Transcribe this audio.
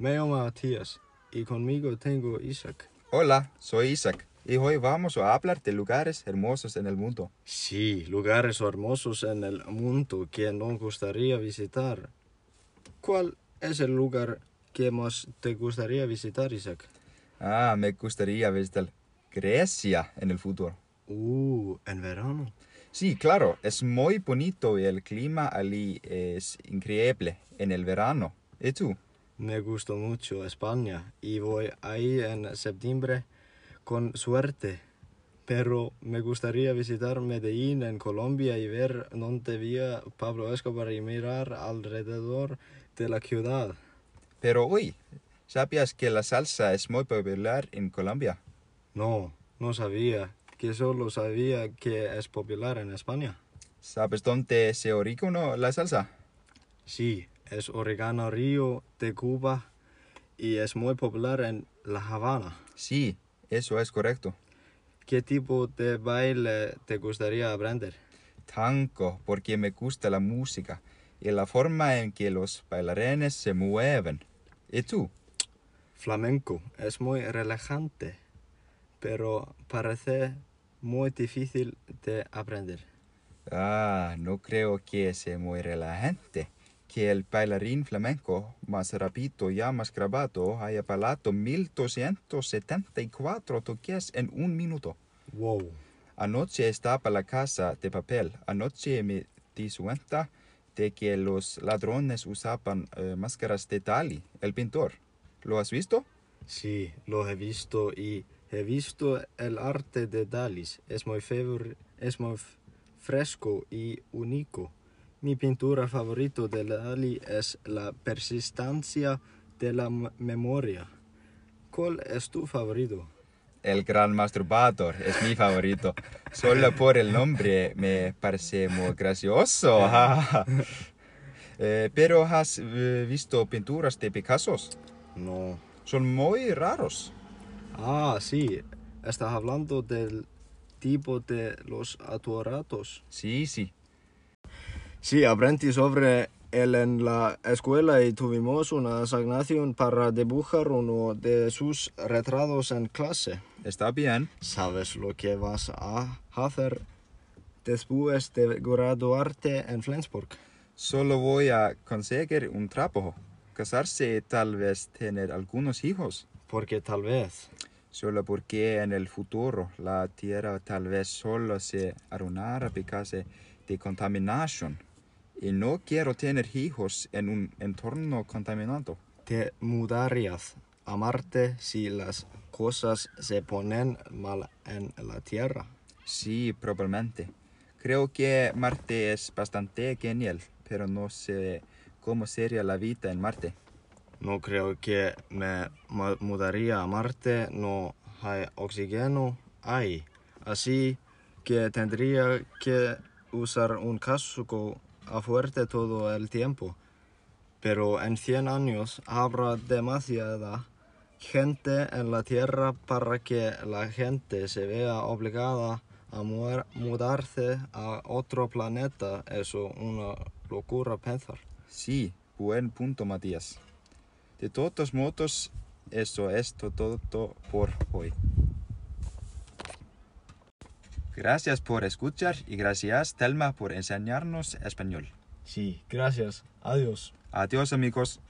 Matías y conmigo tengo Isaac. Hola, soy Isaac y hoy vamos a hablar de lugares hermosos en el mundo. Sí, lugares hermosos en el mundo que nos gustaría visitar. ¿Cuál es el lugar que más te gustaría visitar, Isaac? Ah, me gustaría visitar Grecia en el futuro. Uh, en verano. Sí, claro, es muy bonito y el clima allí es increíble en el verano. ¿Y tú? Me gustó mucho España y voy ahí en septiembre con suerte. Pero me gustaría visitar Medellín en Colombia y ver dónde vivía Pablo Escobar y mirar alrededor de la ciudad. Pero hoy, ¿sabías que la salsa es muy popular en Colombia? No, no sabía, que solo sabía que es popular en España. ¿Sabes dónde se originó la salsa? Sí, es oregano río de Cuba y es muy popular en La Habana. Sí, eso es correcto. ¿Qué tipo de baile te gustaría aprender? Tango, porque me gusta la música y la forma en que los bailarines se mueven. ¿Y tú? Flamenco es muy relajante, pero parece muy difícil de aprender. Ah, no creo que sea muy relajante. Que el bailarín flamenco más rápido y más grabado haya bailado 1274 toques en un minuto. Wow. Anoche estaba la casa de papel. Anoche me di cuenta de que los ladrones usaban eh, máscaras de Dali, el pintor. ¿Lo has visto? Sí, lo he visto y he visto el arte de Dalis. Es muy, es muy fresco y único. Mi pintura favorito de Dali es la persistencia de la memoria. ¿Cuál es tu favorito? El gran masturbador es mi favorito. Solo por el nombre me parece muy gracioso. Eh, pero has eh, visto pinturas de Picasso? No. Son muy raros. Ah, sí. Estás hablando del tipo de los atoratos. Sí, sí. Sí, aprendí sobre él en la escuela y tuvimos una asignación para dibujar uno de sus retratos en clase. Está bien. ¿Sabes lo que vas a hacer después de graduarte en Flensburg? Solo voy a conseguir un trabajo, casarse y tal vez tener algunos hijos. Porque tal vez. Solo porque en el futuro la tierra tal vez solo se arruinará causa de contaminación. Y no quiero tener hijos en un entorno contaminado. Te mudarías a Marte si las cosas se ponen mal en la Tierra. Sí, probablemente. Creo que Marte es bastante genial, pero no sé cómo sería la vida en Marte. No creo que me mu- mudaría a Marte, no hay oxígeno ahí. Así que tendría que usar un casco a fuerte todo el tiempo. Pero en 100 años habrá demasiada gente en la Tierra para que la gente se vea obligada a mudarse a otro planeta. Eso una locura pensar. Sí, buen punto, Matías. De todos modos, eso es todo por hoy. Gracias por escuchar y gracias, Telma, por enseñarnos español. Sí, gracias. Adiós. Adiós, amigos.